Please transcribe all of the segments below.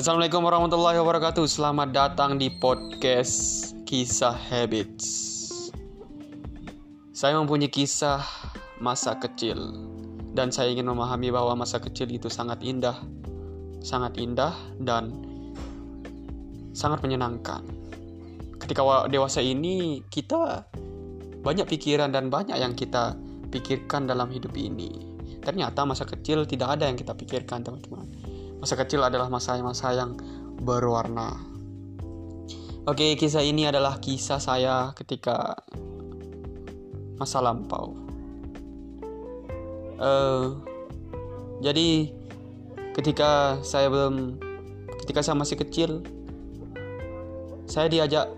Assalamualaikum warahmatullahi wabarakatuh. Selamat datang di podcast Kisah Habits. Saya mempunyai kisah masa kecil dan saya ingin memahami bahwa masa kecil itu sangat indah, sangat indah dan sangat menyenangkan. Ketika dewasa ini kita banyak pikiran dan banyak yang kita pikirkan dalam hidup ini. Ternyata masa kecil tidak ada yang kita pikirkan, teman-teman Masa kecil adalah masa-masa yang berwarna. Oke, kisah ini adalah kisah saya ketika masa lampau. Uh, jadi ketika saya belum, ketika saya masih kecil, saya diajak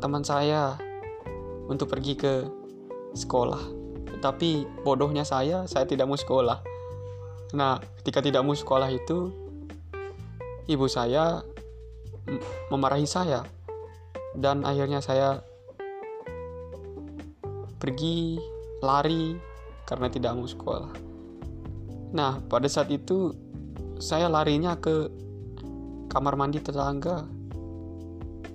teman saya untuk pergi ke sekolah. Tetapi bodohnya saya, saya tidak mau sekolah Nah, ketika tidak mau sekolah itu, ibu saya memarahi saya, dan akhirnya saya pergi lari karena tidak mau sekolah. Nah, pada saat itu saya larinya ke kamar mandi tetangga.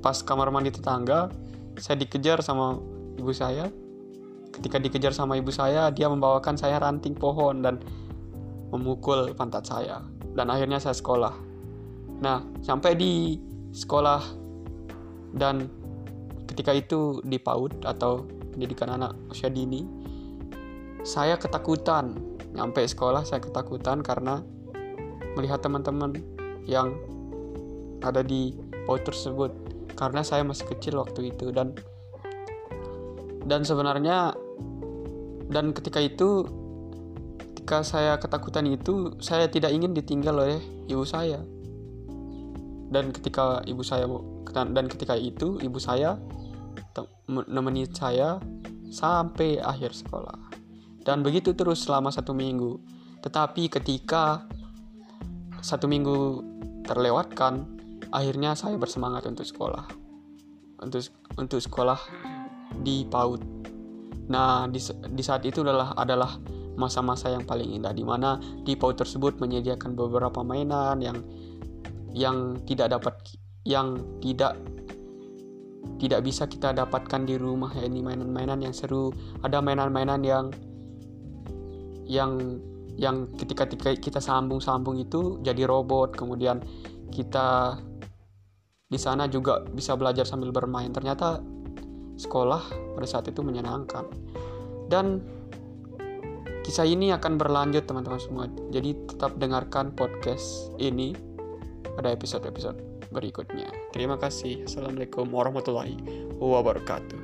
Pas kamar mandi tetangga, saya dikejar sama ibu saya. Ketika dikejar sama ibu saya, dia membawakan saya ranting pohon dan memukul pantat saya dan akhirnya saya sekolah. Nah, sampai di sekolah dan ketika itu di PAUD atau pendidikan anak usia dini, saya ketakutan. Nyampe sekolah saya ketakutan karena melihat teman-teman yang ada di PAUD tersebut karena saya masih kecil waktu itu dan dan sebenarnya dan ketika itu ketika saya ketakutan itu, saya tidak ingin ditinggal oleh ibu saya. Dan ketika ibu saya dan ketika itu ibu saya menemani saya sampai akhir sekolah. Dan begitu terus selama satu minggu. Tetapi ketika satu minggu terlewatkan, akhirnya saya bersemangat untuk sekolah. Untuk untuk sekolah di PAUD. Nah, di, di saat itu adalah adalah masa-masa yang paling indah di mana di PAUD tersebut menyediakan beberapa mainan yang yang tidak dapat yang tidak tidak bisa kita dapatkan di rumah ini mainan-mainan yang seru. Ada mainan-mainan yang yang yang ketika kita sambung-sambung itu jadi robot. Kemudian kita di sana juga bisa belajar sambil bermain. Ternyata sekolah pada saat itu menyenangkan. Dan Kisah ini akan berlanjut teman-teman semua. Jadi tetap dengarkan podcast ini pada episode-episode berikutnya. Terima kasih. Assalamualaikum warahmatullahi wabarakatuh.